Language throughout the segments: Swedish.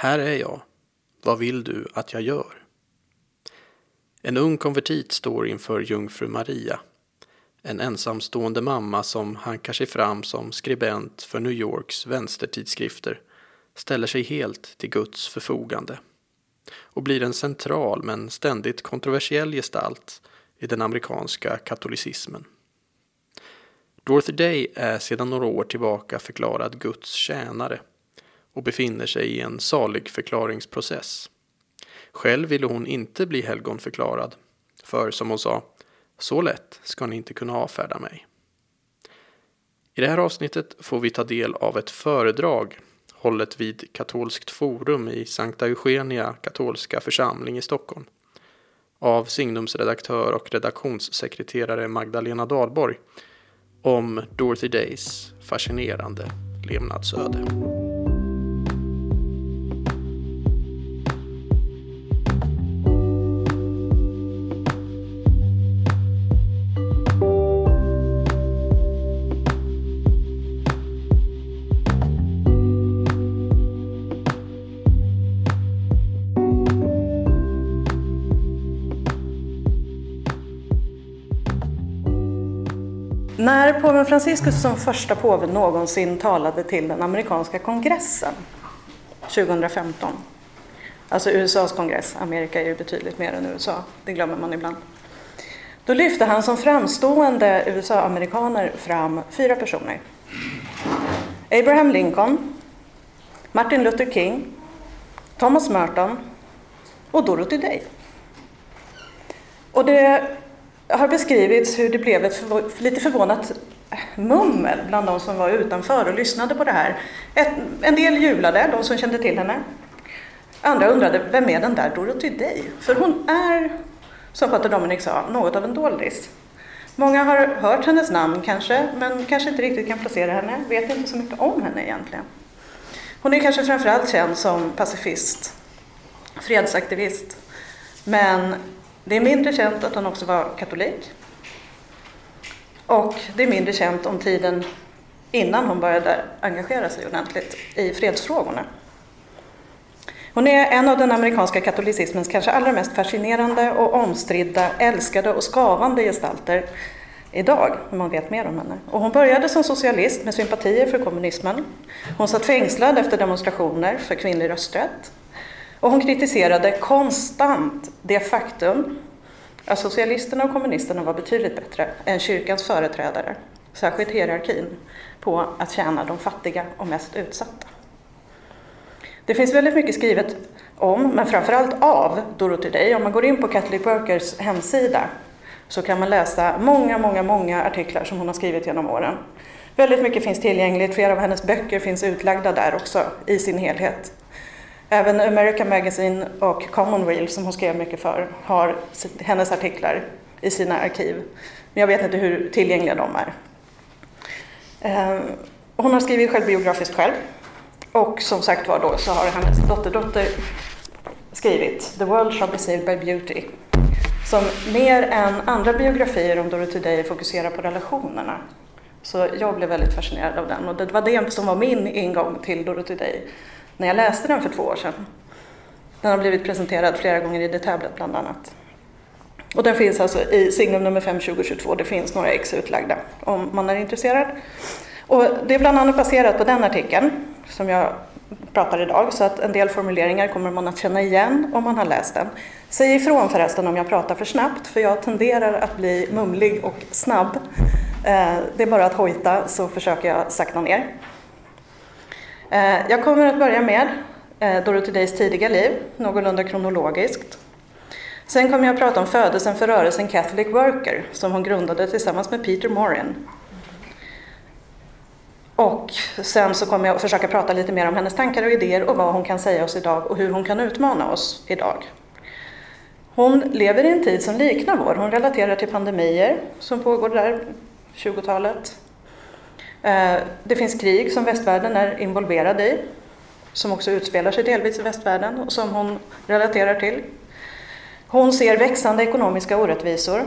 Här är jag. Vad vill du att jag gör? En ung konvertit står inför jungfru Maria. En ensamstående mamma som hankar sig fram som skribent för New Yorks vänstertidskrifter ställer sig helt till Guds förfogande och blir en central men ständigt kontroversiell gestalt i den amerikanska katolicismen. Dorothy Day är sedan några år tillbaka förklarad Guds tjänare och befinner sig i en salig förklaringsprocess. Själv ville hon inte bli helgonförklarad, för som hon sa, så lätt ska ni inte kunna avfärda mig. I det här avsnittet får vi ta del av ett föredrag hållet vid Katolskt forum i Sankta Eugenia katolska församling i Stockholm av Signums redaktör och redaktionssekreterare Magdalena Dahlborg om Dorothy Days fascinerande levnadsöde. När påven Franciscus som första påve någonsin talade till den amerikanska kongressen 2015, alltså USAs kongress, Amerika är ju betydligt mer än USA, det glömmer man ibland. Då lyfte han som framstående USA-amerikaner fram fyra personer. Abraham Lincoln, Martin Luther King, Thomas Merton och Dorothy Day. Och det har beskrivits hur det blev ett lite förvånat mummel bland de som var utanför och lyssnade på det här. Ett, en del jublade, de som kände till henne. Andra undrade, vem är den där Dorothy Day? För hon är, som Pater Dominic sa, något av en doldis. Många har hört hennes namn kanske, men kanske inte riktigt kan placera henne, vet inte så mycket om henne egentligen. Hon är kanske framförallt känd som pacifist, fredsaktivist, men det är mindre känt att hon också var katolik. Och det är mindre känt om tiden innan hon började engagera sig ordentligt i fredsfrågorna. Hon är en av den amerikanska katolicismens kanske allra mest fascinerande och omstridda, älskade och skavande gestalter idag, om man vet mer om henne. Och hon började som socialist med sympatier för kommunismen. Hon satt fängslad efter demonstrationer för kvinnlig rösträtt. Och hon kritiserade konstant det faktum att socialisterna och kommunisterna var betydligt bättre än kyrkans företrädare, särskilt hierarkin, på att tjäna de fattiga och mest utsatta. Det finns väldigt mycket skrivet om, men framförallt av, Dorothy Day. Om man går in på Catholic Workers hemsida så kan man läsa många, många, många artiklar som hon har skrivit genom åren. Väldigt mycket finns tillgängligt, flera av hennes böcker finns utlagda där också i sin helhet. Även American Magazine och Commonweal som hon skrev mycket för har hennes artiklar i sina arkiv. Men jag vet inte hur tillgängliga de är. Eh, hon har skrivit självbiografiskt själv. Och som sagt var då så har hennes dotterdotter skrivit The World Shall Be Saved by Beauty. Som mer än andra biografier om Dorothy Day fokuserar på relationerna. Så jag blev väldigt fascinerad av den och det var det som var min ingång till Dorothy Day när jag läste den för två år sedan. Den har blivit presenterad flera gånger i The Tablet bland annat. Och den finns alltså i signum nummer 5 2022. Det finns några ex utlagda om man är intresserad. Och det är bland annat baserat på den artikeln som jag pratar idag så att en del formuleringar kommer man att känna igen om man har läst den. Säg ifrån förresten om jag pratar för snabbt för jag tenderar att bli mumlig och snabb. Eh, det är bara att hojta så försöker jag sakta ner. Eh, jag kommer att börja med eh, Dorothy Days tidiga liv, någorlunda kronologiskt. Sen kommer jag att prata om födelsen för rörelsen Catholic Worker som hon grundade tillsammans med Peter Morin. Och sen så kommer jag att försöka prata lite mer om hennes tankar och idéer och vad hon kan säga oss idag och hur hon kan utmana oss idag. Hon lever i en tid som liknar vår. Hon relaterar till pandemier som pågår där, 20-talet, Eh, det finns krig som västvärlden är involverad i, som också utspelar sig delvis i västvärlden och som hon relaterar till. Hon ser växande ekonomiska orättvisor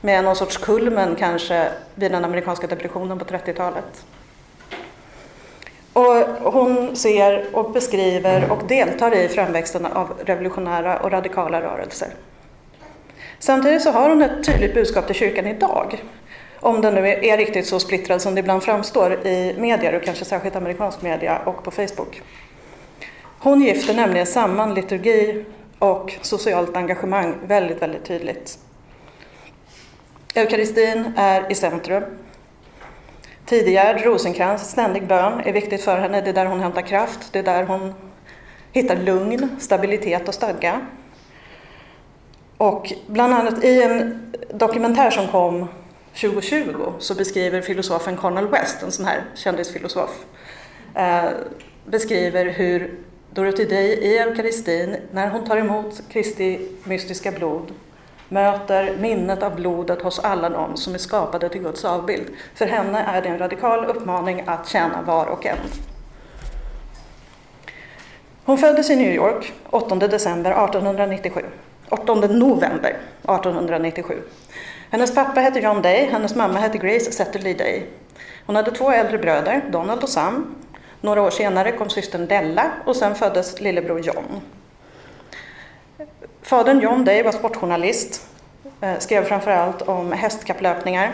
med någon sorts kulmen kanske vid den amerikanska depressionen på 30-talet. Och hon ser och beskriver och deltar i framväxten av revolutionära och radikala rörelser. Samtidigt så har hon ett tydligt budskap till kyrkan idag. Om den nu är riktigt så splittrad som det ibland framstår i medier och kanske särskilt amerikansk media och på Facebook. Hon gifter nämligen samman liturgi och socialt engagemang väldigt, väldigt tydligt. Eukaristin är i centrum. Tidigare rosenkrans, ständig bön, är viktigt för henne. Det är där hon hämtar kraft, det är där hon hittar lugn, stabilitet och stadga. Och bland annat i en dokumentär som kom 2020 så beskriver filosofen Cornel West, en sån här kändisfilosof, eh, beskriver hur Dorothy Day i eukaristin, när hon tar emot Kristi mystiska blod, möter minnet av blodet hos alla de som är skapade till Guds avbild. För henne är det en radikal uppmaning att tjäna var och en. Hon föddes i New York 8 december 1897. 8 november 1897. Hennes pappa hette John Day, hennes mamma hette Grace Setterly Day. Hon hade två äldre bröder, Donald och Sam. Några år senare kom systern Della och sen föddes lillebror John. Fadern John Day var sportjournalist, eh, skrev framförallt om hästkapplöpningar.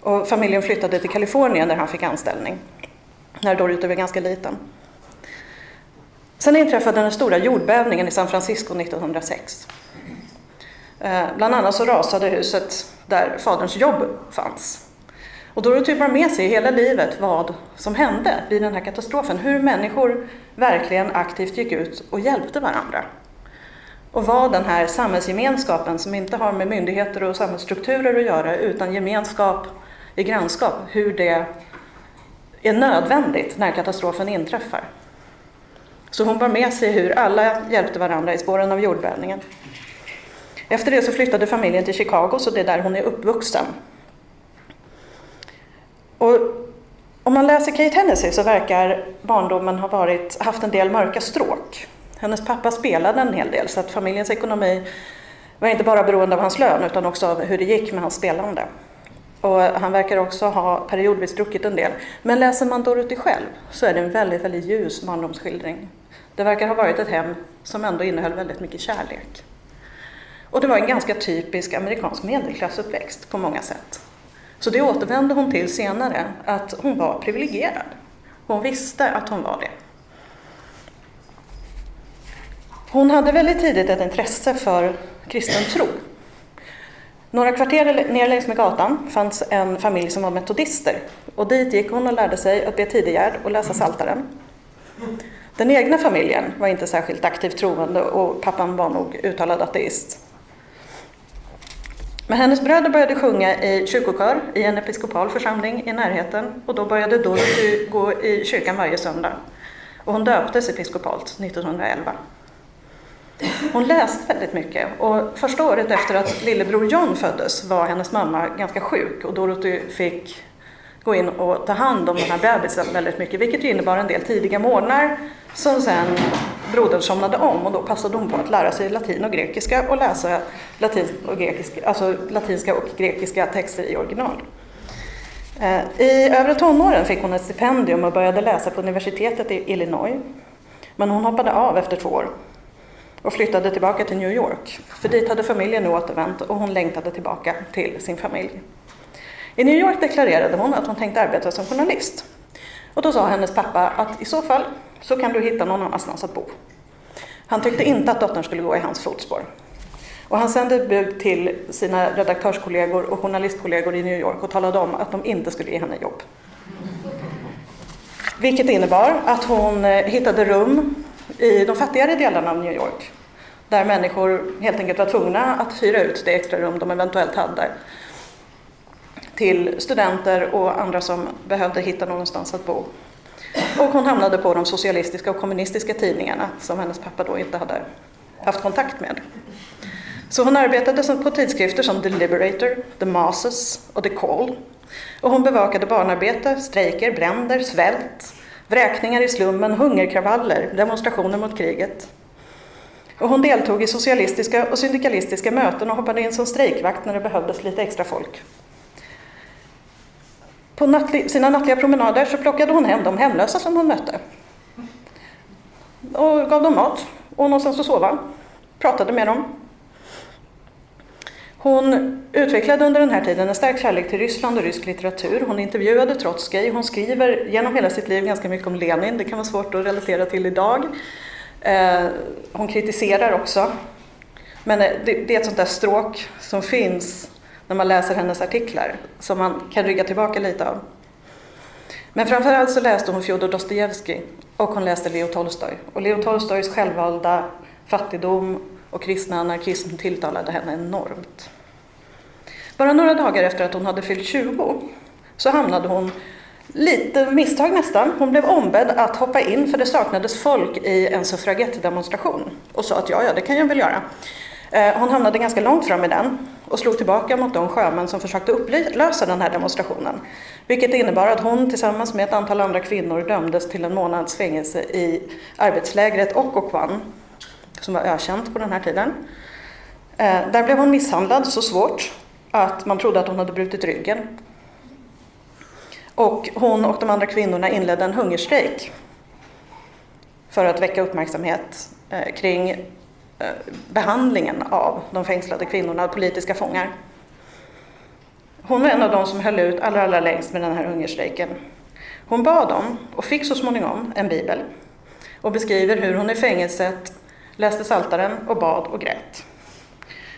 Och familjen flyttade till Kalifornien där han fick anställning, när Dorothy var ganska liten. Sen inträffade den stora jordbävningen i San Francisco 1906. Eh, bland annat så rasade huset där faderns jobb fanns. Och Dorothy typ bar med sig hela livet vad som hände vid den här katastrofen. Hur människor verkligen aktivt gick ut och hjälpte varandra. Och vad den här samhällsgemenskapen som inte har med myndigheter och samhällsstrukturer att göra utan gemenskap i grannskap, hur det är nödvändigt när katastrofen inträffar. Så hon bar med sig hur alla hjälpte varandra i spåren av jordbävningen. Efter det så flyttade familjen till Chicago, så det är där hon är uppvuxen. Och om man läser Kate Hennessy så verkar barndomen ha varit, haft en del mörka stråk. Hennes pappa spelade en hel del, så att familjens ekonomi var inte bara beroende av hans lön utan också av hur det gick med hans spelande. Och han verkar också ha periodvis druckit en del. Men läser man Dorothy själv så är det en väldigt, väldigt ljus barndomsskildring. Det verkar ha varit ett hem som ändå innehöll väldigt mycket kärlek. Och det var en ganska typisk amerikansk medelklassuppväxt på många sätt. Så det återvände hon till senare, att hon var privilegierad. Hon visste att hon var det. Hon hade väldigt tidigt ett intresse för kristen tro. Några kvarter ner längs med gatan fanns en familj som var metodister och dit gick hon och lärde sig att be tidigärd och läsa Saltaren. Den egna familjen var inte särskilt aktivt troende och pappan var nog uttalad ateist. Men hennes bröder började sjunga i kyrkokör i en episkopal församling i närheten och då började Dorothy gå i kyrkan varje söndag. Och hon döptes episkopalt 1911. Hon läste väldigt mycket och första året efter att lillebror John föddes var hennes mamma ganska sjuk och Dorothy fick gå in och ta hand om den här bebisen väldigt mycket, vilket innebar en del tidiga morgnar som sen brodern somnade om och då passade hon på att lära sig latin och grekiska och läsa latin och grekiska, alltså latinska och grekiska texter i original. Eh, I övre tonåren fick hon ett stipendium och började läsa på universitetet i Illinois. Men hon hoppade av efter två år och flyttade tillbaka till New York. För dit hade familjen nu återvänt och hon längtade tillbaka till sin familj. I New York deklarerade hon att hon tänkte arbeta som journalist. Och då sa hennes pappa att i så fall så kan du hitta någon annanstans att bo. Han tyckte inte att dottern skulle gå i hans fotspår. Och han sände bud till sina redaktörskollegor och journalistkollegor i New York och talade om att de inte skulle ge henne jobb. Vilket innebar att hon eh, hittade rum i de fattigare delarna av New York. Där människor helt enkelt var tvungna att hyra ut det extra rum de eventuellt hade till studenter och andra som behövde hitta någonstans att bo. Och hon hamnade på de socialistiska och kommunistiska tidningarna som hennes pappa då inte hade haft kontakt med. Så hon arbetade på tidskrifter som The Liberator, The Masses och The Call. Och hon bevakade barnarbete, strejker, bränder, svält, vräkningar i slummen, hungerkravaller, demonstrationer mot kriget. Och hon deltog i socialistiska och syndikalistiska möten och hoppade in som strejkvakt när det behövdes lite extra folk. På nattli sina nattliga promenader så plockade hon hem de hemlösa som hon mötte. Och gav dem mat och någonstans att sova. Pratade med dem. Hon utvecklade under den här tiden en stark kärlek till Ryssland och rysk litteratur. Hon intervjuade Trotskij. Hon skriver genom hela sitt liv ganska mycket om Lenin. Det kan vara svårt att relatera till idag. Eh, hon kritiserar också. Men eh, det är ett sånt där stråk som finns när man läser hennes artiklar som man kan rygga tillbaka lite av. Men framförallt så läste hon Fjodor Dostojevskij och hon läste Leo Tolstoj. Och Leo Tolstojs självvalda fattigdom och kristna anarkism tilltalade henne enormt. Bara några dagar efter att hon hade fyllt 20 så hamnade hon, lite misstag nästan, hon blev ombedd att hoppa in för det saknades folk i en suffragettdemonstration och sa att ja, ja, det kan jag väl göra. Eh, hon hamnade ganska långt fram i den och slog tillbaka mot de sjömän som försökte upplösa den här demonstrationen. Vilket innebar att hon tillsammans med ett antal andra kvinnor dömdes till en månads fängelse i arbetslägret Occoquan, som var ökänt på den här tiden. Eh, där blev hon misshandlad så svårt att man trodde att hon hade brutit ryggen. Och hon och de andra kvinnorna inledde en hungerstrejk för att väcka uppmärksamhet eh, kring Eh, behandlingen av de fängslade kvinnorna, politiska fångar. Hon var en av de som höll ut allra, allra längst med den här hungerstrejken. Hon bad om, och fick så småningom, en bibel och beskriver hur hon i fängelset läste saltaren och bad och grät.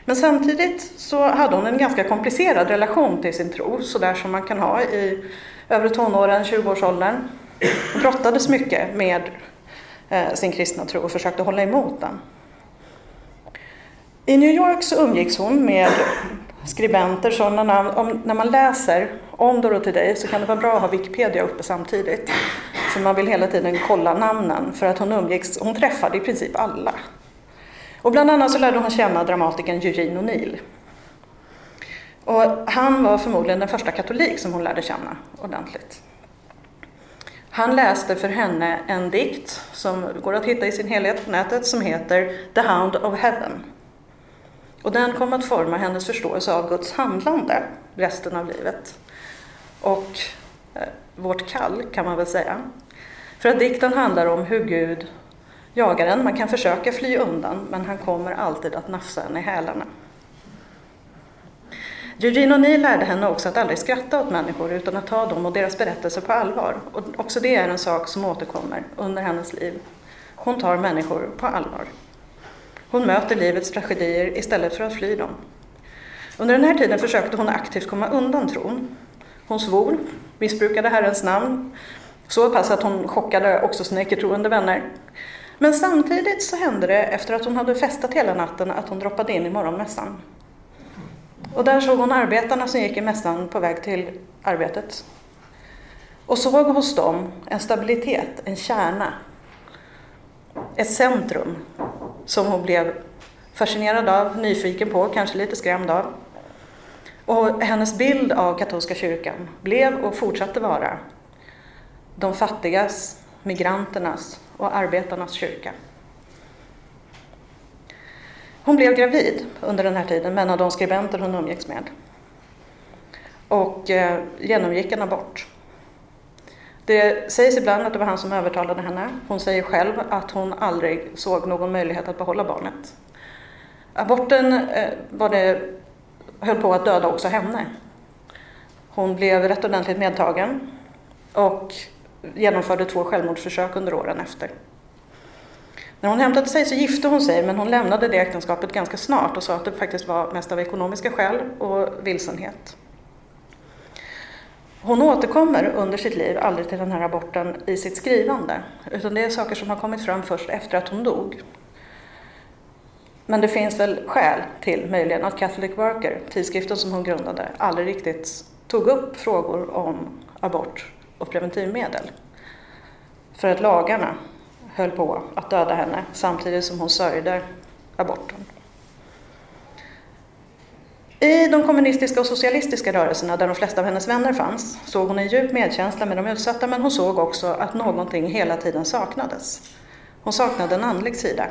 Men samtidigt så hade hon en ganska komplicerad relation till sin tro, sådär som man kan ha i övre tonåren, 20-årsåldern. Hon brottades mycket med eh, sin kristna tro och försökte hålla emot den. I New York så umgicks hon med skribenter, sådana namn. Om, när man läser om Dorothy Day så kan det vara bra att ha Wikipedia uppe samtidigt. För man vill hela tiden kolla namnen, för att hon umgicks, hon träffade i princip alla. Och bland annat så lärde hon känna dramatikern Eugene O'Neill. Och han var förmodligen den första katolik som hon lärde känna ordentligt. Han läste för henne en dikt som går att hitta i sin helhet på nätet som heter The Hound of Heaven. Och den kom att forma hennes förståelse av Guds handlande resten av livet. Och eh, vårt kall kan man väl säga. För att dikten handlar om hur Gud jagar en. Man kan försöka fly undan men han kommer alltid att nafsa en i hälarna. Eugene O'Neill lärde henne också att aldrig skratta åt människor utan att ta dem och deras berättelser på allvar. Och också det är en sak som återkommer under hennes liv. Hon tar människor på allvar. Hon möter livets tragedier istället för att fly dem. Under den här tiden försökte hon aktivt komma undan tron. Hon svor, missbrukade Herrens namn, så pass att hon chockade också sina icke-troende vänner. Men samtidigt så hände det efter att hon hade festat hela natten att hon droppade in i morgonmässan. Och där såg hon arbetarna som gick i mässan på väg till arbetet. Och såg hos dem en stabilitet, en kärna, ett centrum som hon blev fascinerad av, nyfiken på, kanske lite skrämd av. Och hennes bild av katolska kyrkan blev och fortsatte vara de fattigas, migranternas och arbetarnas kyrka. Hon blev gravid under den här tiden med en av de skribenter hon umgicks med och eh, genomgick en abort. Det sägs ibland att det var han som övertalade henne. Hon säger själv att hon aldrig såg någon möjlighet att behålla barnet. Aborten eh, var det, höll på att döda också henne. Hon blev rätt ordentligt medtagen och genomförde två självmordsförsök under åren efter. När hon hämtade sig så gifte hon sig men hon lämnade det äktenskapet ganska snart och sa att det faktiskt var mest av ekonomiska skäl och vilsenhet. Hon återkommer under sitt liv aldrig till den här aborten i sitt skrivande utan det är saker som har kommit fram först efter att hon dog. Men det finns väl skäl till möjligen att Catholic Worker, tidskriften som hon grundade, aldrig riktigt tog upp frågor om abort och preventivmedel. För att lagarna höll på att döda henne samtidigt som hon sörjde aborten. I de kommunistiska och socialistiska rörelserna där de flesta av hennes vänner fanns såg hon en djup medkänsla med de utsatta men hon såg också att någonting hela tiden saknades. Hon saknade en andlig sida.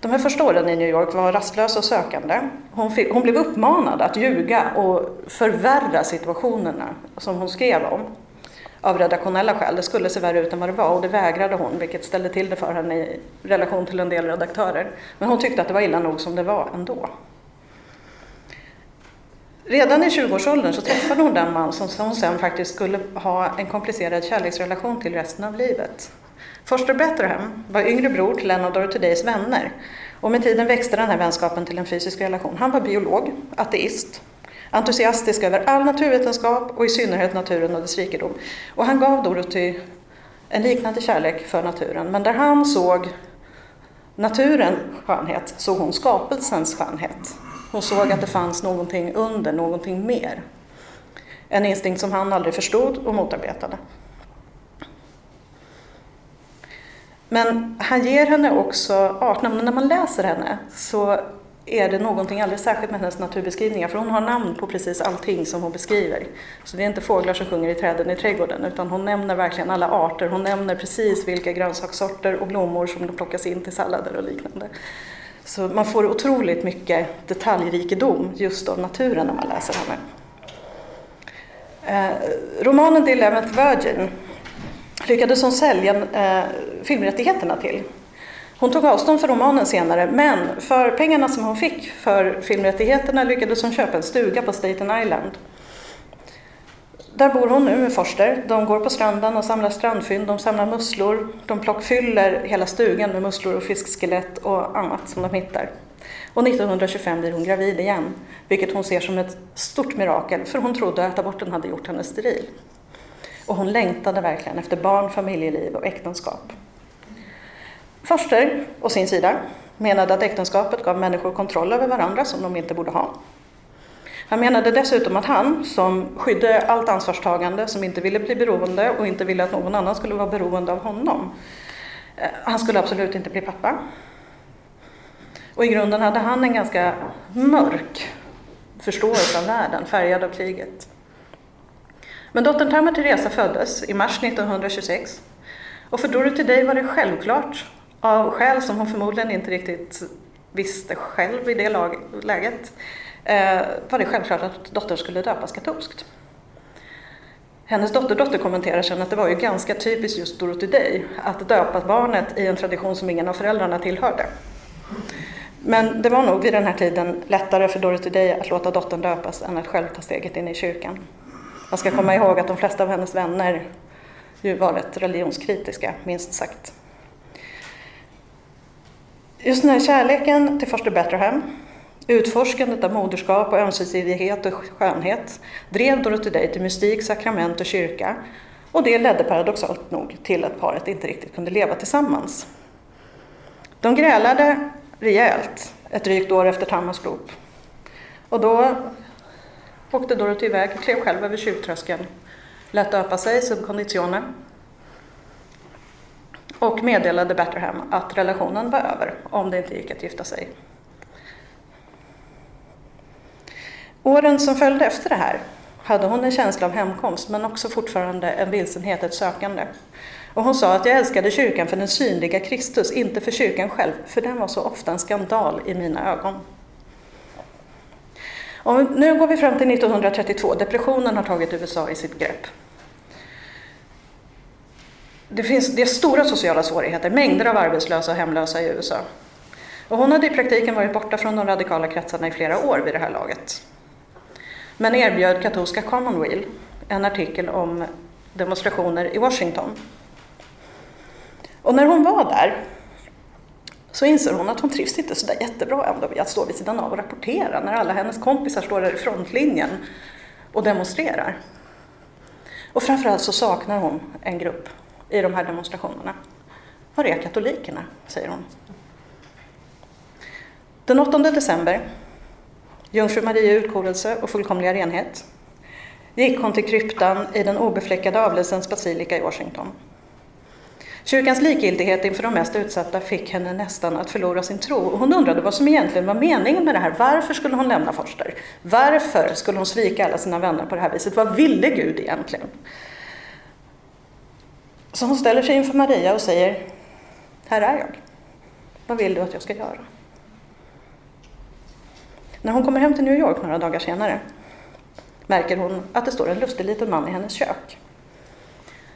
De här första åren i New York var rastlösa och sökande. Hon, fick, hon blev uppmanad att ljuga och förvärra situationerna som hon skrev om av redaktionella skäl. Det skulle se värre ut än vad det var och det vägrade hon, vilket ställde till det för henne i relation till en del redaktörer. Men hon tyckte att det var illa nog som det var ändå. Redan i 20-årsåldern så träffade hon den man som hon sen faktiskt skulle ha en komplicerad kärleksrelation till resten av livet. Forster Betterham var yngre bror till en av Dorothy Days vänner och med tiden växte den här vänskapen till en fysisk relation. Han var biolog, ateist, entusiastisk över all naturvetenskap och i synnerhet naturen och dess rikedom. Och han gav Dorothy en liknande kärlek för naturen, men där han såg naturens skönhet såg hon skapelsens skönhet. Hon såg att det fanns någonting under, någonting mer. En instinkt som han aldrig förstod och motarbetade. Men han ger henne också artnamn. När man läser henne så är det någonting alldeles särskilt med hennes naturbeskrivningar för hon har namn på precis allting som hon beskriver. Så det är inte fåglar som sjunger i träden i trädgården utan hon nämner verkligen alla arter. Hon nämner precis vilka grönsakssorter och blommor som plockas in till sallader och liknande. Så man får otroligt mycket detaljrikedom just av naturen när man läser henne. Eh, romanen The Eleventh Virgin lyckades hon sälja eh, filmrättigheterna till. Hon tog avstånd från romanen senare, men för pengarna som hon fick för filmrättigheterna lyckades hon köpa en stuga på Staten Island. Där bor hon nu med Forster. De går på stranden och samlar strandfynd, de samlar musslor, de plockfyller hela stugan med musslor och fiskskelett och annat som de hittar. Och 1925 blir hon gravid igen, vilket hon ser som ett stort mirakel, för hon trodde att aborten hade gjort henne steril. Och hon längtade verkligen efter barn, familjeliv och äktenskap. Forster, å sin sida, menade att äktenskapet gav människor kontroll över varandra som de inte borde ha. Han menade dessutom att han, som skydde allt ansvarstagande, som inte ville bli beroende och inte ville att någon annan skulle vara beroende av honom, eh, han skulle absolut inte bli pappa. Och i grunden hade han en ganska mörk förståelse av världen, färgad av kriget. Men dottern Tamar Teresa föddes i mars 1926 och för Dorothy Day var det självklart, av skäl som hon förmodligen inte riktigt visste själv i det läget, Eh, var det självklart att dottern skulle döpas katolskt. Hennes dotterdotter kommenterar sen att det var ju ganska typiskt just Dorothy Day att döpa barnet i en tradition som ingen av föräldrarna tillhörde. Men det var nog vid den här tiden lättare för Dorothy Day att låta dottern döpas än att själv ta steget in i kyrkan. Man ska komma ihåg att de flesta av hennes vänner ju var rätt religionskritiska, minst sagt. Just den här kärleken till Foster Betterham, utforskandet av moderskap och ömsesidighet och skönhet drev Dorothy Day till mystik, sakrament och kyrka och det ledde paradoxalt nog till att paret inte riktigt kunde leva tillsammans. De grälade rejält ett drygt år efter Tammans dop. Och då åkte Dorothy iväg, klev själv över tjuvtröskeln, lät döpa sig sub conditione och meddelade Betterham att relationen var över om det inte gick att gifta sig. Åren som följde efter det här hade hon en känsla av hemkomst men också fortfarande en vilsenhet, ett sökande. Och hon sa att jag älskade kyrkan för den synliga Kristus, inte för kyrkan själv, för den var så ofta en skandal i mina ögon. Och nu går vi fram till 1932. Depressionen har tagit USA i sitt grepp. Det, finns, det är stora sociala svårigheter, mängder av arbetslösa och hemlösa i USA. Och hon hade i praktiken varit borta från de radikala kretsarna i flera år vid det här laget. Men erbjöd katolska Commonweal en artikel om demonstrationer i Washington. Och när hon var där så inser hon att hon trivs inte så där jättebra ändå vid att stå vid sidan av och rapportera när alla hennes kompisar står där i frontlinjen och demonstrerar. Och framförallt så saknar hon en grupp i de här demonstrationerna. Var är katolikerna? säger hon. Den 8 december, Jungfru Maria utkorelse och fullkomliga renhet, gick hon till kryptan i den obefläckade avelsens basilika i Washington. Kyrkans likgiltighet inför de mest utsatta fick henne nästan att förlora sin tro. Och hon undrade vad som egentligen var meningen med det här. Varför skulle hon lämna Forster? Varför skulle hon svika alla sina vänner på det här viset? Vad ville Gud egentligen? Så hon ställer sig inför Maria och säger, här är jag. Vad vill du att jag ska göra? När hon kommer hem till New York några dagar senare märker hon att det står en lustig liten man i hennes kök.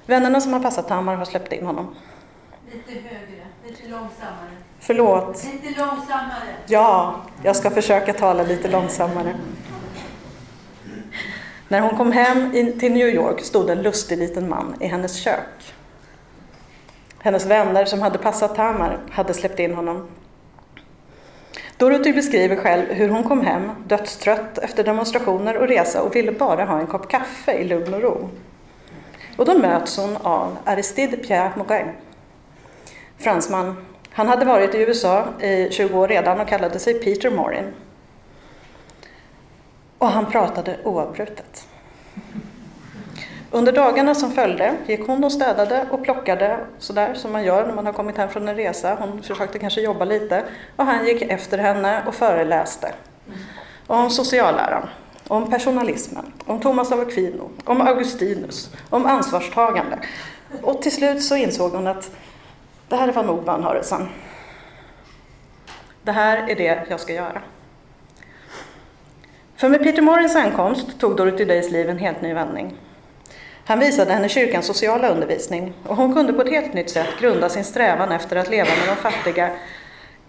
Vännerna som har passat Tamar har släppt in honom. Lite högre, lite långsammare. Förlåt. Lite långsammare. Ja, jag ska försöka tala lite långsammare. När hon kom hem till New York stod en lustig liten man i hennes kök. Hennes vänner som hade passat Tamar hade släppt in honom. Dorothy beskriver själv hur hon kom hem dödstrött efter demonstrationer och resa och ville bara ha en kopp kaffe i lugn och ro. Och då möts hon av Aristide Pierre Morin, fransman. Han hade varit i USA i 20 år redan och kallade sig Peter Morin. Och han pratade oavbrutet. Under dagarna som följde gick hon och städade och plockade sådär som man gör när man har kommit hem från en resa. Hon försökte kanske jobba lite och han gick efter henne och föreläste om socialläran, om personalismen, om Thomas av Aquino, om Augustinus, om ansvarstagande. Och till slut så insåg hon att det här var nog bönhörelsen. Det här är det jag ska göra. För med Peter Morins ankomst tog Dorothy Days liv en helt ny vändning. Han visade henne kyrkans sociala undervisning och hon kunde på ett helt nytt sätt grunda sin strävan efter att leva med de fattiga,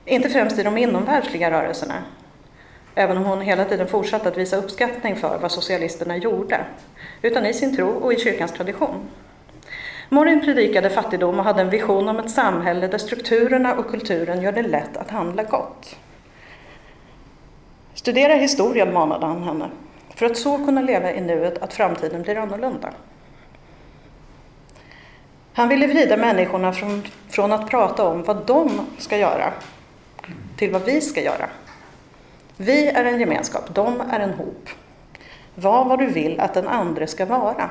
inte främst i de inomvärldsliga rörelserna, även om hon hela tiden fortsatte att visa uppskattning för vad socialisterna gjorde, utan i sin tro och i kyrkans tradition. Morin predikade fattigdom och hade en vision om ett samhälle där strukturerna och kulturen gör det lätt att handla gott. Studera historien, manade han henne, för att så kunna leva i nuet att framtiden blir annorlunda. Han ville vrida människorna från, från att prata om vad de ska göra till vad vi ska göra. Vi är en gemenskap, de är en hop. Var vad du vill att den andre ska vara,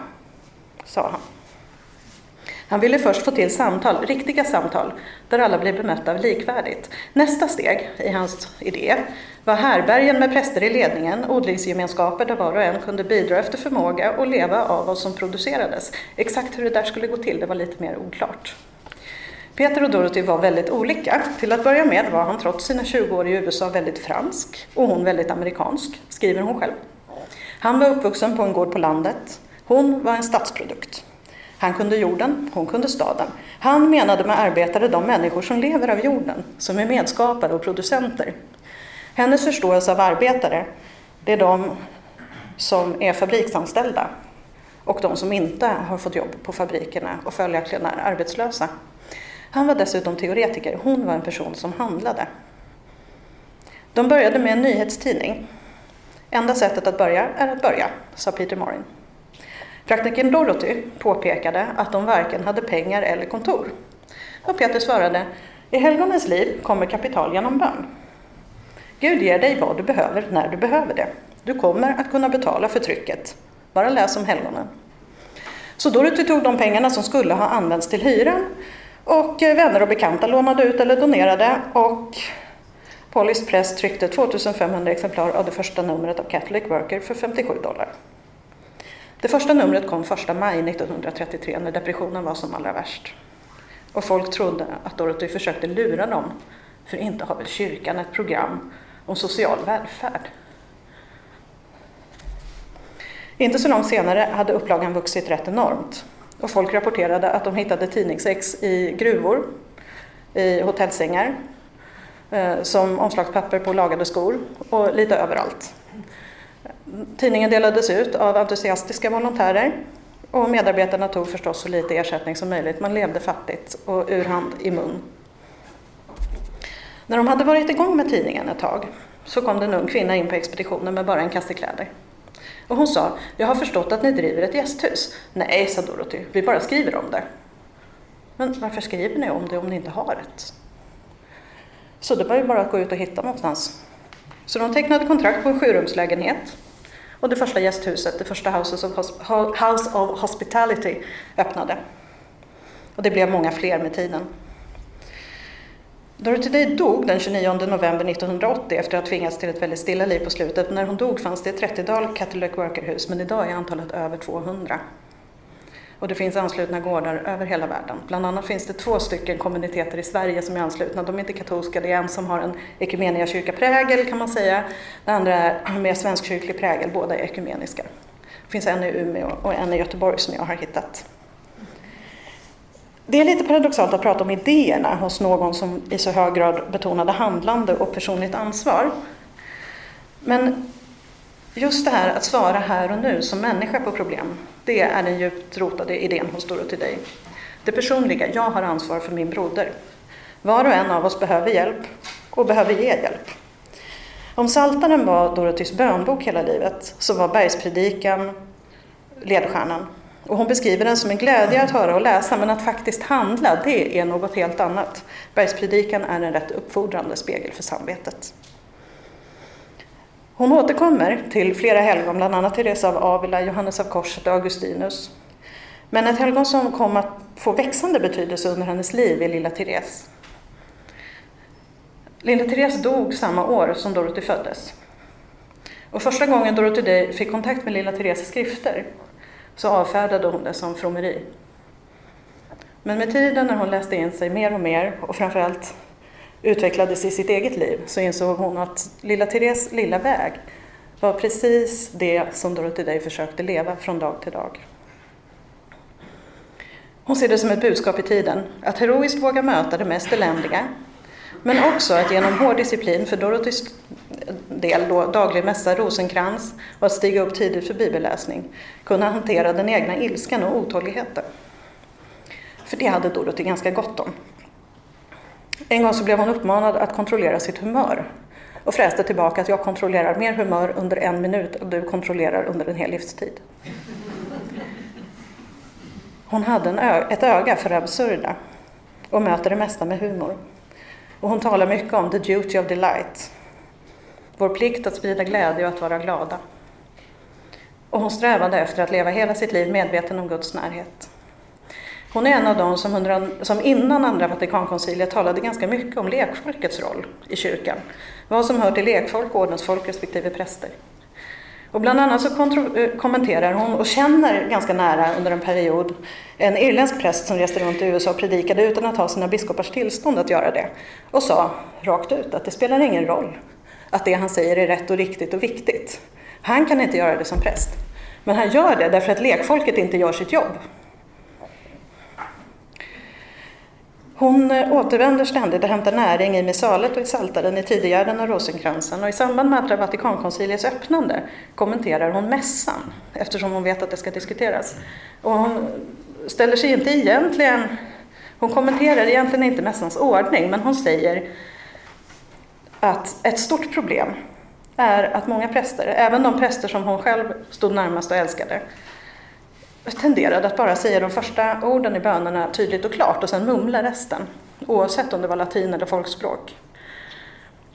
sa han. Han ville först få till samtal, riktiga samtal, där alla blir bemötta likvärdigt. Nästa steg i hans idé var härbergen med präster i ledningen, odlingsgemenskaper där var och en kunde bidra efter förmåga och leva av vad som producerades. Exakt hur det där skulle gå till, det var lite mer oklart. Peter och Dorothy var väldigt olika. Till att börja med var han trots sina 20 år i USA väldigt fransk och hon väldigt amerikansk, skriver hon själv. Han var uppvuxen på en gård på landet. Hon var en stadsprodukt. Han kunde jorden, hon kunde staden. Han menade med arbetare de människor som lever av jorden, som är medskapare och producenter. Hennes förståelse av arbetare, det är de som är fabriksanställda och de som inte har fått jobb på fabrikerna och följaktligen är arbetslösa. Han var dessutom teoretiker, hon var en person som handlade. De började med en nyhetstidning. Enda sättet att börja är att börja, sa Peter Morin. Praktikern Dorothy påpekade att de varken hade pengar eller kontor. Och Peter svarade, i helgonens liv kommer kapital genom bön. Gud ger dig vad du behöver när du behöver det. Du kommer att kunna betala för trycket. Bara läs om helgonen. Så Dorothy tog de pengarna som skulle ha använts till hyran och eh, vänner och bekanta lånade ut eller donerade och Pollys Press tryckte 2500 exemplar av det första numret av Catholic Worker för 57 dollar. Det första numret kom 1 maj 1933 när depressionen var som allra värst. Och folk trodde att Dorothy försökte lura dem, för inte har väl kyrkan ett program om social välfärd? Inte så långt senare hade upplagan vuxit rätt enormt och folk rapporterade att de hittade tidningsex i gruvor, i hotellsängar, eh, som omslagspapper på lagade skor och lite överallt. Tidningen delades ut av entusiastiska volontärer och medarbetarna tog förstås så lite ersättning som möjligt. Man levde fattigt och ur hand i mun. När de hade varit igång med tidningen ett tag så kom det en ung kvinna in på expeditionen med bara en kasse kläder. Och hon sa, jag har förstått att ni driver ett gästhus. Nej, sa Dorothy, vi bara skriver om det. Men varför skriver ni om det om ni inte har ett? Så det var ju bara att gå ut och hitta någonstans. Så de tecknade kontrakt på en sjurumslägenhet och det första gästhuset, det första House of Hospitality, öppnade. Och det blev många fler med tiden. Dorothy Day dog den 29 november 1980 efter att ha tvingats till ett väldigt stilla liv på slutet. När hon dog fanns det ett 30-tal Catholic Worker-hus, men idag är antalet över 200. Och det finns anslutna gårdar över hela världen. Bland annat finns det två stycken kommuniteter i Sverige som är anslutna. De är inte katolska, det är en som har en ekumeniakyrka-prägel. kan man säga. Den andra är mer svenskkyrklig prägel, båda är ekumeniska. Det finns en i Umeå och en i Göteborg som jag har hittat. Det är lite paradoxalt att prata om idéerna hos någon som i så hög grad betonade handlande och personligt ansvar. Men just det här att svara här och nu som människa på problem, det är den djupt rotade idén hos Dorothy Day. Det personliga, jag har ansvar för min broder. Var och en av oss behöver hjälp och behöver ge hjälp. Om Saltaren var Dorothys bönbok hela livet så var Bergspredikan ledstjärnan. Och hon beskriver den som en glädje att höra och läsa men att faktiskt handla, det är något helt annat. Bergspredikan är en rätt uppfordrande spegel för samvetet. Hon återkommer till flera helgon, bland annat Teresa av Avila, Johannes av Korset och Augustinus. Men ett helgon som kom att få växande betydelse under hennes liv är lilla Therese. Lilla Therese dog samma år som Dorothy föddes. Och första gången Dorothy Day fick kontakt med lilla Thereses skrifter så avfärdade hon det som frommeri. Men med tiden när hon läste in sig mer och mer och framförallt utvecklades i sitt eget liv så insåg hon att lilla Therese lilla väg var precis det som Dorothy Day försökte leva från dag till dag. Hon ser det som ett budskap i tiden, att heroiskt våga möta det mest eländiga, men också att genom hård disciplin för Dorothys del då, daglig mässa, rosenkrans och att stiga upp tidigt för bibelläsning, kunna hantera den egna ilskan och otåligheten. För det hade Dorothy ganska gott om. En gång så blev hon uppmanad att kontrollera sitt humör och fräste tillbaka att jag kontrollerar mer humör under en minut än du kontrollerar under en hel livstid. Hon hade ö- ett öga för det absurda och möter det mesta med humor. Och hon talar mycket om the duty of delight, vår plikt att sprida glädje och att vara glada. Och hon strävade efter att leva hela sitt liv medveten om Guds närhet. Hon är en av dem som, under, som innan Andra Vatikankonciliet talade ganska mycket om lekfolkets roll i kyrkan. Vad som hör till lekfolk, ordensfolk respektive präster. Och bland annat så eh, kommenterar hon och känner ganska nära under en period en irländsk präst som reste runt i USA och predikade utan att ha sina biskopars tillstånd att göra det. Och sa rakt ut att det spelar ingen roll att det han säger är rätt och riktigt och viktigt. Han kan inte göra det som präst. Men han gör det därför att lekfolket inte gör sitt jobb. Hon eh, återvänder ständigt och hämtar näring i missalet och i saltaren, i Tidegärden och rosenkransen. Och i samband med Andra Vatikankonciliets öppnande kommenterar hon mässan, eftersom hon vet att det ska diskuteras. Och hon ställer sig inte egentligen, hon kommenterar egentligen inte mässans ordning, men hon säger att ett stort problem är att många präster, även de präster som hon själv stod närmast och älskade, tenderade att bara säga de första orden i bönerna tydligt och klart och sen mumla resten, oavsett om det var latin eller folkspråk.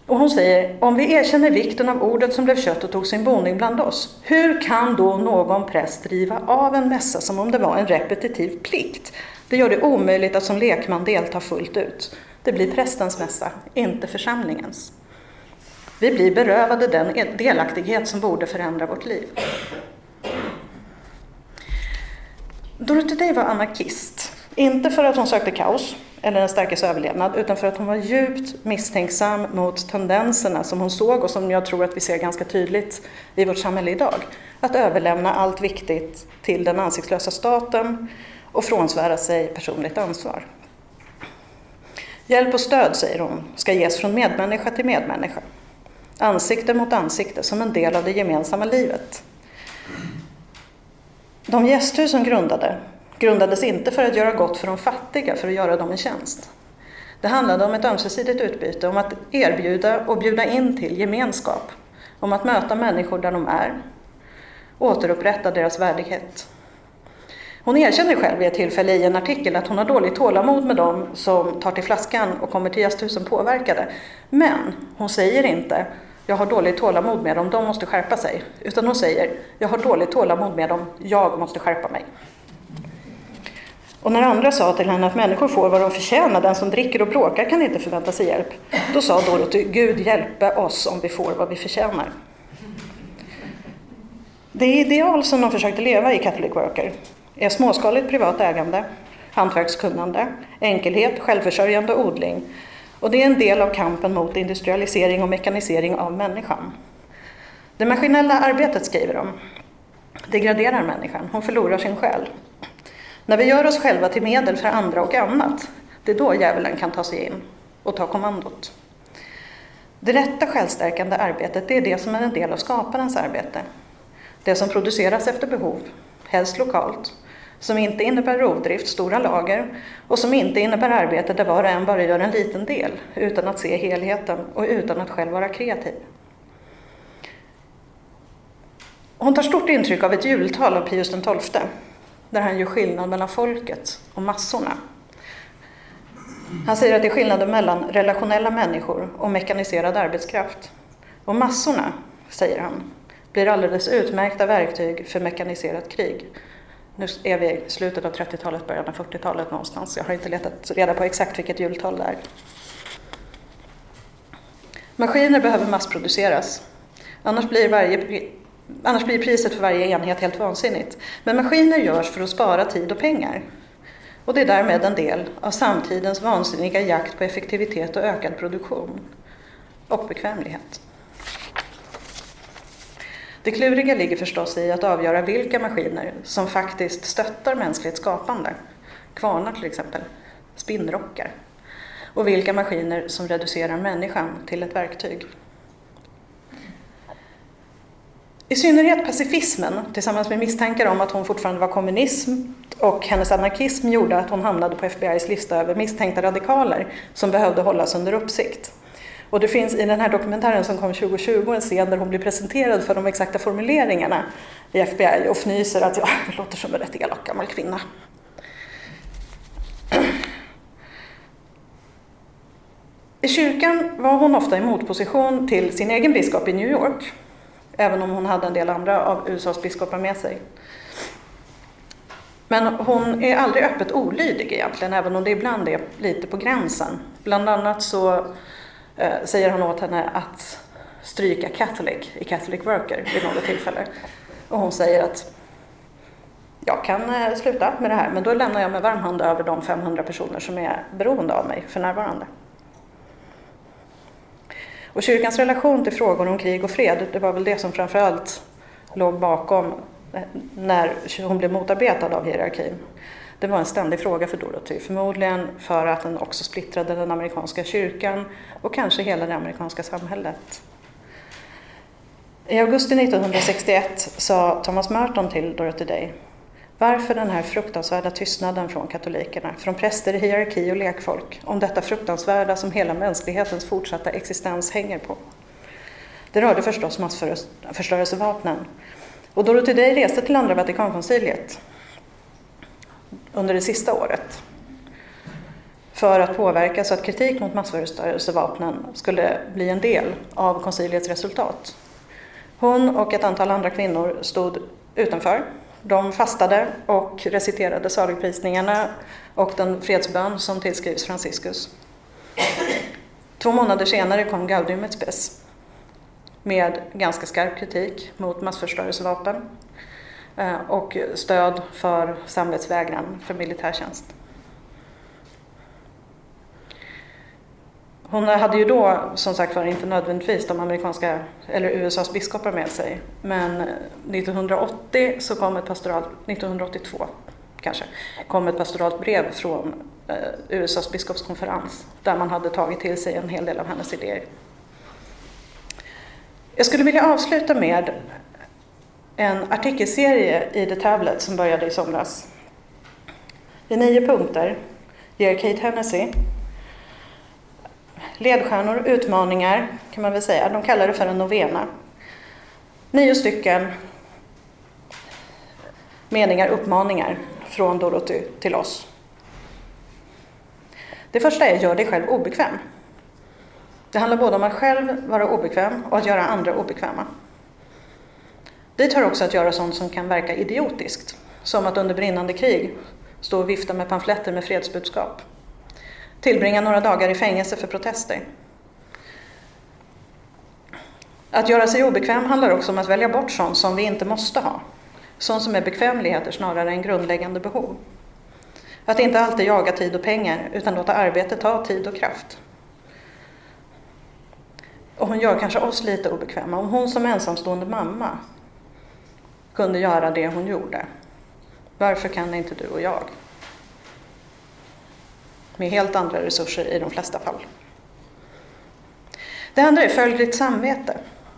Och hon säger, om vi erkänner vikten av ordet som blev kött och tog sin boning bland oss, hur kan då någon präst driva av en mässa som om det var en repetitiv plikt? Det gör det omöjligt att som lekman delta fullt ut. Det blir prästens mässa, inte församlingens. Vi blir berövade den delaktighet som borde förändra vårt liv. Dorothy Day var anarkist. Inte för att hon sökte kaos eller den starkes överlevnad, utan för att hon var djupt misstänksam mot tendenserna som hon såg och som jag tror att vi ser ganska tydligt i vårt samhälle idag. Att överlämna allt viktigt till den ansiktslösa staten och frånsvära sig personligt ansvar. Hjälp och stöd, säger hon, ska ges från medmänniska till medmänniska. Ansikte mot ansikte, som en del av det gemensamma livet. De gästhus som grundade, grundades inte för att göra gott för de fattiga, för att göra dem en tjänst. Det handlade om ett ömsesidigt utbyte, om att erbjuda och bjuda in till gemenskap, om att möta människor där de är, återupprätta deras värdighet. Hon erkänner själv vid ett tillfälle i en artikel att hon har dåligt tålamod med dem som tar till flaskan och kommer till gästhusen påverkade. Men hon säger inte jag har dåligt tålamod med dem, de måste skärpa sig. Utan hon säger, jag har dåligt tålamod med dem, jag måste skärpa mig. Och när andra sa till henne att människor får vad de förtjänar, den som dricker och bråkar kan inte förvänta sig hjälp. Då sa Dorothy, Gud hjälpe oss om vi får vad vi förtjänar. Det ideal som de försökte leva i Catholic Worker är småskaligt privat ägande, hantverkskunnande, enkelhet, självförsörjande och odling. Och det är en del av kampen mot industrialisering och mekanisering av människan. Det maskinella arbetet, skriver de, degraderar människan. Hon förlorar sin själ. När vi gör oss själva till medel för andra och annat, det är då djävulen kan ta sig in och ta kommandot. Det rätta självstärkande arbetet, det är det som är en del av skaparens arbete. Det som produceras efter behov, helst lokalt, som inte innebär rovdrift, stora lager och som inte innebär arbete där var och en bara gör en liten del utan att se helheten och utan att själv vara kreativ. Hon tar stort intryck av ett jultal av Pius XII där han gör skillnad mellan folket och massorna. Han säger att det är skillnaden mellan relationella människor och mekaniserad arbetskraft. Och massorna, säger han, blir alldeles utmärkta verktyg för mekaniserat krig. Nu är vi i slutet av 30-talet, början av 40-talet någonstans. Jag har inte letat reda på exakt vilket jultal det är. Maskiner behöver massproduceras. Annars blir, varje, annars blir priset för varje enhet helt vansinnigt. Men maskiner görs för att spara tid och pengar. Och det är därmed en del av samtidens vansinniga jakt på effektivitet och ökad produktion. Och bekvämlighet. Det kluriga ligger förstås i att avgöra vilka maskiner som faktiskt stöttar mänskligt skapande. Kvarnar till exempel, spinnrockar. Och vilka maskiner som reducerar människan till ett verktyg. I synnerhet pacifismen, tillsammans med misstankar om att hon fortfarande var kommunism och hennes anarkism gjorde att hon hamnade på FBI's lista över misstänkta radikaler som behövde hållas under uppsikt. Och det finns i den här dokumentären som kom 2020 en scen där hon blir presenterad för de exakta formuleringarna i FBI och fnyser att ja, det låter som en rätt elak gammal kvinna. I kyrkan var hon ofta i motposition till sin egen biskop i New York, även om hon hade en del andra av USAs biskopar med sig. Men hon är aldrig öppet olydig egentligen, även om det ibland är lite på gränsen. Bland annat så Eh, säger han åt henne att stryka Catholic i Catholic Worker vid något tillfälle. Och hon säger att jag kan eh, sluta med det här, men då lämnar jag med varm hand över de 500 personer som är beroende av mig för närvarande. Och kyrkans relation till frågor om krig och fred, det var väl det som framförallt låg bakom eh, när hon blev motarbetad av hierarkin. Det var en ständig fråga för Dorothy, förmodligen för att den också splittrade den amerikanska kyrkan och kanske hela det amerikanska samhället. I augusti 1961 sa Thomas Merton till Dorothy Day varför den här fruktansvärda tystnaden från katolikerna, från präster, hierarki och lekfolk, om detta fruktansvärda som hela mänsklighetens fortsatta existens hänger på? Det rörde förstås massförstörelsevapnen. Och Dorothy Day reste till Andra Vatikankonciliet under det sista året för att påverka så att kritik mot massförstörelsevapnen skulle bli en del av konciliets resultat. Hon och ett antal andra kvinnor stod utanför. De fastade och reciterade saligprisningarna och den fredsbön som tillskrivs Franciscus. Två månader senare kom Gaudium et Spes med ganska skarp kritik mot massförstörelsevapen Eh, och stöd för samvetsvägran för militärtjänst. Hon hade ju då som sagt var inte nödvändigtvis de amerikanska eller USAs biskopar med sig. Men 1980 så kom ett pastoralt, 1982 kanske, kom ett pastoralt brev från eh, USAs biskopskonferens där man hade tagit till sig en hel del av hennes idéer. Jag skulle vilja avsluta med en artikelserie i The Tablet som började i somras. I nio punkter ger Kate Hennessy ledstjärnor, utmaningar kan man väl säga. De kallar det för en novena. Nio stycken meningar, uppmaningar från Dorothy till oss. Det första är gör dig själv obekväm. Det handlar både om att själv vara obekväm och att göra andra obekväma. Dit hör också att göra sånt som kan verka idiotiskt, som att under brinnande krig stå och vifta med pamfletter med fredsbudskap. Tillbringa några dagar i fängelse för protester. Att göra sig obekväm handlar också om att välja bort sånt som vi inte måste ha. sånt som är bekvämligheter snarare än grundläggande behov. Att inte alltid jaga tid och pengar utan låta arbetet ta tid och kraft. Och hon gör kanske oss lite obekväma. Om hon som ensamstående mamma kunde göra det hon gjorde, varför kan inte du och jag? Med helt andra resurser i de flesta fall. Det andra är följ ditt samvete,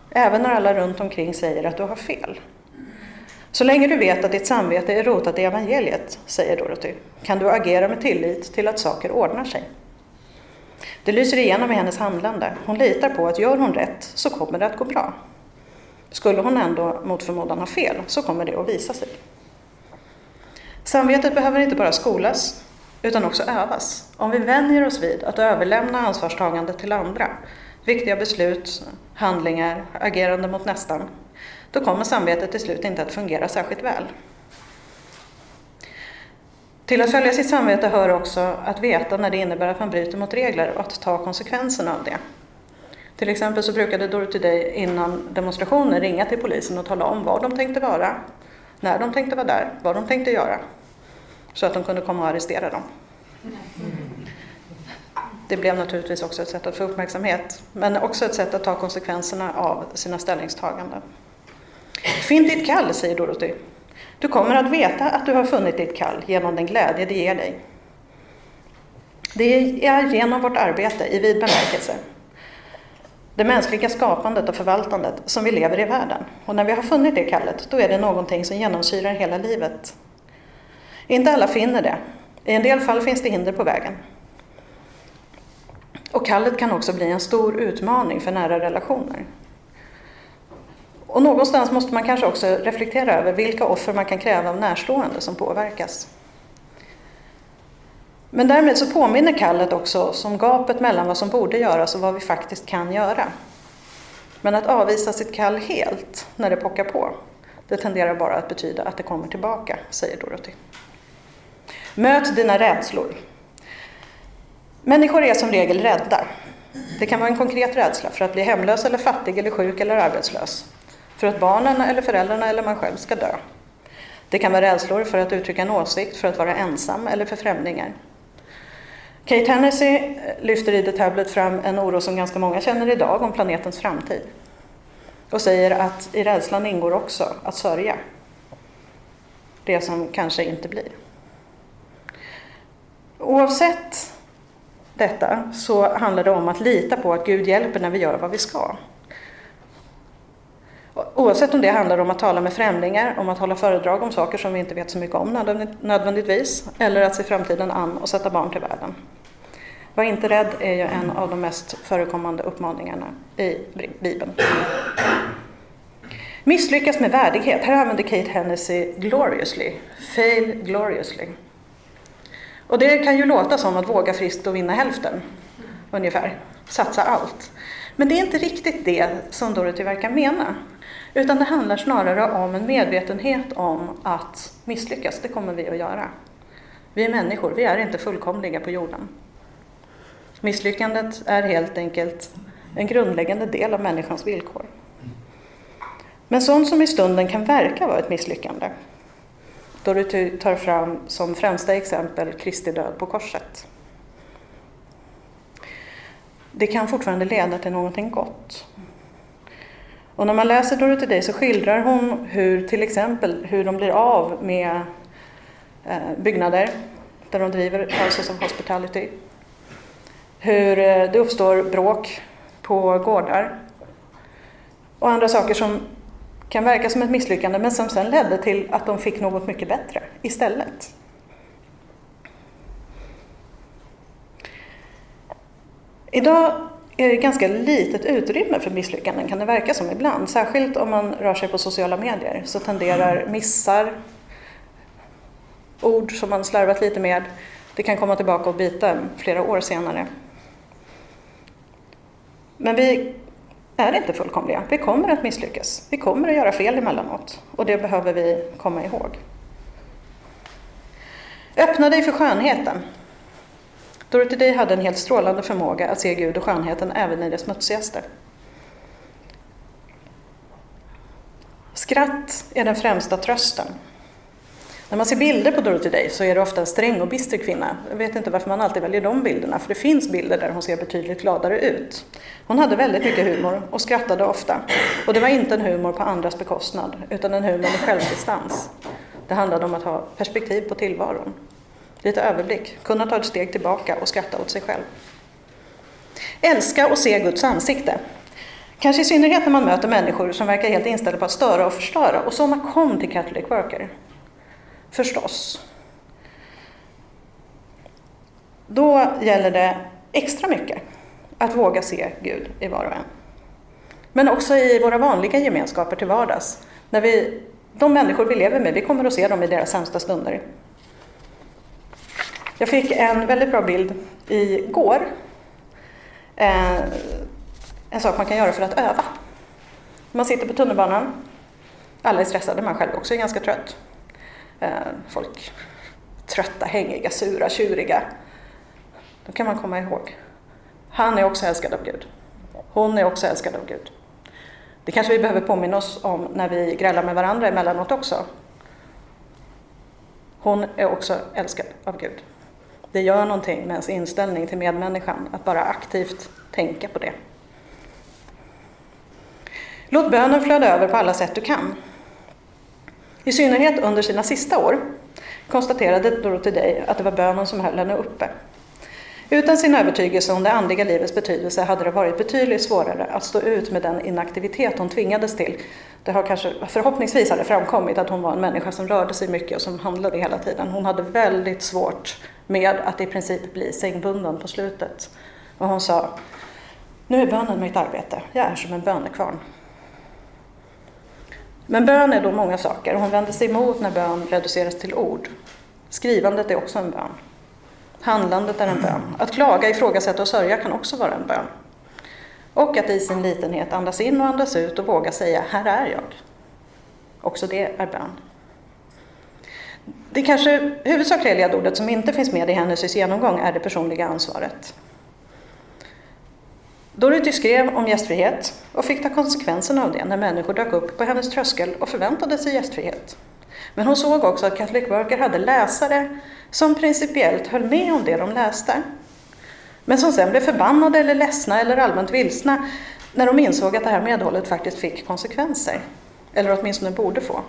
även när alla runt omkring säger att du har fel. Så länge du vet att ditt samvete är rotat i evangeliet, säger Dorothy, kan du agera med tillit till att saker ordnar sig. Det lyser igenom i hennes handlande. Hon litar på att gör hon rätt så kommer det att gå bra. Skulle hon ändå mot förmodan ha fel så kommer det att visa sig. Samvetet behöver inte bara skolas utan också övas. Om vi vänjer oss vid att överlämna ansvarstagande till andra, viktiga beslut, handlingar, agerande mot nästan, då kommer samvetet till slut inte att fungera särskilt väl. Till att följa sitt samvete hör också att veta när det innebär att man bryter mot regler och att ta konsekvenserna av det. Till exempel så brukade Dorothy Day innan demonstrationer ringa till polisen och tala om var de tänkte vara, när de tänkte vara där, vad de tänkte göra. Så att de kunde komma och arrestera dem. Det blev naturligtvis också ett sätt att få uppmärksamhet, men också ett sätt att ta konsekvenserna av sina ställningstaganden. Finn ditt kall, säger Dorothy. Du kommer att veta att du har funnit ditt kall genom den glädje det ger dig. Det är genom vårt arbete i vid bemärkelse, det mänskliga skapandet och förvaltandet, som vi lever i världen. Och när vi har funnit det kallet, då är det någonting som genomsyrar hela livet. Inte alla finner det. I en del fall finns det hinder på vägen. Och kallet kan också bli en stor utmaning för nära relationer. Och någonstans måste man kanske också reflektera över vilka offer man kan kräva av närstående som påverkas. Men därmed så påminner kallet också om gapet mellan vad som borde göras och vad vi faktiskt kan göra. Men att avvisa sitt kall helt när det pockar på, det tenderar bara att betyda att det kommer tillbaka, säger Dorothy. Möt dina rädslor. Människor är som regel rädda. Det kan vara en konkret rädsla för att bli hemlös eller fattig eller sjuk eller arbetslös. För att barnen eller föräldrarna eller man själv ska dö. Det kan vara rädslor för att uttrycka en åsikt, för att vara ensam eller för främlingar. Kate Hennessy eh, lyfter i The Tablet fram en oro som ganska många känner idag om planetens framtid. Och säger att i rädslan ingår också att sörja det som kanske inte blir. Oavsett detta så handlar det om att lita på att Gud hjälper när vi gör vad vi ska. Oavsett om det handlar om att tala med främlingar, om att hålla föredrag om saker som vi inte vet så mycket om nödvändigtvis, eller att se framtiden an och sätta barn till världen. Var inte rädd är ju en av de mest förekommande uppmaningarna i Bibeln. Misslyckas med värdighet. Här använder Kate Hennessy gloriously, fail gloriously. Och det kan ju låta som att våga friskt och vinna hälften, ungefär. Satsa allt. Men det är inte riktigt det som Dorothy verkar mena. Utan det handlar snarare om en medvetenhet om att misslyckas, det kommer vi att göra. Vi är människor, vi är inte fullkomliga på jorden. Misslyckandet är helt enkelt en grundläggande del av människans villkor. Men sånt som i stunden kan verka vara ett misslyckande, då du tar fram som främsta exempel Kristi död på korset. Det kan fortfarande leda till någonting gott. Och när man läser Dorothy Day så skildrar hon hur till exempel hur de blir av med eh, byggnader där de driver Houses of Hospitality. Hur eh, det uppstår bråk på gårdar och andra saker som kan verka som ett misslyckande men som sen ledde till att de fick något mycket bättre istället. Idag är det ganska litet utrymme för misslyckanden kan det verka som ibland. Särskilt om man rör sig på sociala medier så tenderar missar, ord som man slarvat lite med, det kan komma tillbaka och bita flera år senare. Men vi är inte fullkomliga. Vi kommer att misslyckas. Vi kommer att göra fel emellanåt och det behöver vi komma ihåg. Öppna dig för skönheten. Dorothy Day hade en helt strålande förmåga att se Gud och skönheten även i det smutsigaste. Skratt är den främsta trösten. När man ser bilder på Dorothy Day så är det ofta en sträng och bister kvinna. Jag vet inte varför man alltid väljer de bilderna, för det finns bilder där hon ser betydligt gladare ut. Hon hade väldigt mycket humor och skrattade ofta. Och det var inte en humor på andras bekostnad, utan en humor med självdistans. Det handlade om att ha perspektiv på tillvaron. Lite överblick, kunna ta ett steg tillbaka och skratta åt sig själv. Älska och se Guds ansikte. Kanske i synnerhet när man möter människor som verkar helt inställda på att störa och förstöra. Och sådana kom till Catholic Worker. Förstås. Då gäller det extra mycket att våga se Gud i var och en. Men också i våra vanliga gemenskaper till vardags. När vi, de människor vi lever med, vi kommer att se dem i deras sämsta stunder. Jag fick en väldigt bra bild igår. Eh, en sak man kan göra för att öva. Man sitter på tunnelbanan. Alla är stressade, man själv också är ganska trött. Eh, folk trötta, hängiga, sura, tjuriga. Då kan man komma ihåg. Han är också älskad av Gud. Hon är också älskad av Gud. Det kanske vi behöver påminna oss om när vi grälar med varandra emellanåt också. Hon är också älskad av Gud. Det gör någonting med ens inställning till medmänniskan att bara aktivt tänka på det. Låt bönen flöda över på alla sätt du kan. I synnerhet under sina sista år konstaterade Dorothy Day att det var bönen som höll henne uppe. Utan sin övertygelse om det andliga livets betydelse hade det varit betydligt svårare att stå ut med den inaktivitet hon tvingades till. Det har kanske, förhoppningsvis har det framkommit att hon var en människa som rörde sig mycket och som handlade hela tiden. Hon hade väldigt svårt med att i princip bli sängbunden på slutet. Och hon sa, nu är bönen mitt arbete, jag är som en bönekvarn. Men bön är då många saker hon vänder sig emot när bön reduceras till ord. Skrivandet är också en bön. Handlandet är en bön. Att klaga, ifrågasätta och sörja kan också vara en bön. Och att i sin litenhet andas in och andas ut och våga säga ”Här är jag”. Också det är bön. Det kanske huvudsakliga ledordet som inte finns med i hennes genomgång är det personliga ansvaret. Dorothy skrev om gästfrihet och fick ta konsekvenserna av det när människor dök upp på hennes tröskel och förväntade sig gästfrihet. Men hon såg också att Catholic Worker hade läsare som principiellt höll med om det de läste. Men som sen blev förbannade eller ledsna eller allmänt vilsna när de insåg att det här medhållet faktiskt fick konsekvenser. Eller åtminstone borde få.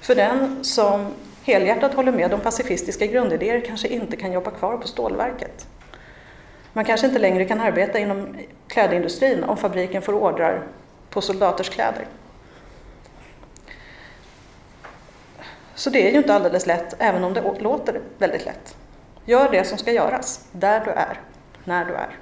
För den som helhjärtat håller med om pacifistiska grundidéer kanske inte kan jobba kvar på stålverket. Man kanske inte längre kan arbeta inom klädindustrin om fabriken får ordrar på soldaters kläder. Så det är ju inte alldeles lätt, även om det låter väldigt lätt. Gör det som ska göras, där du är, när du är.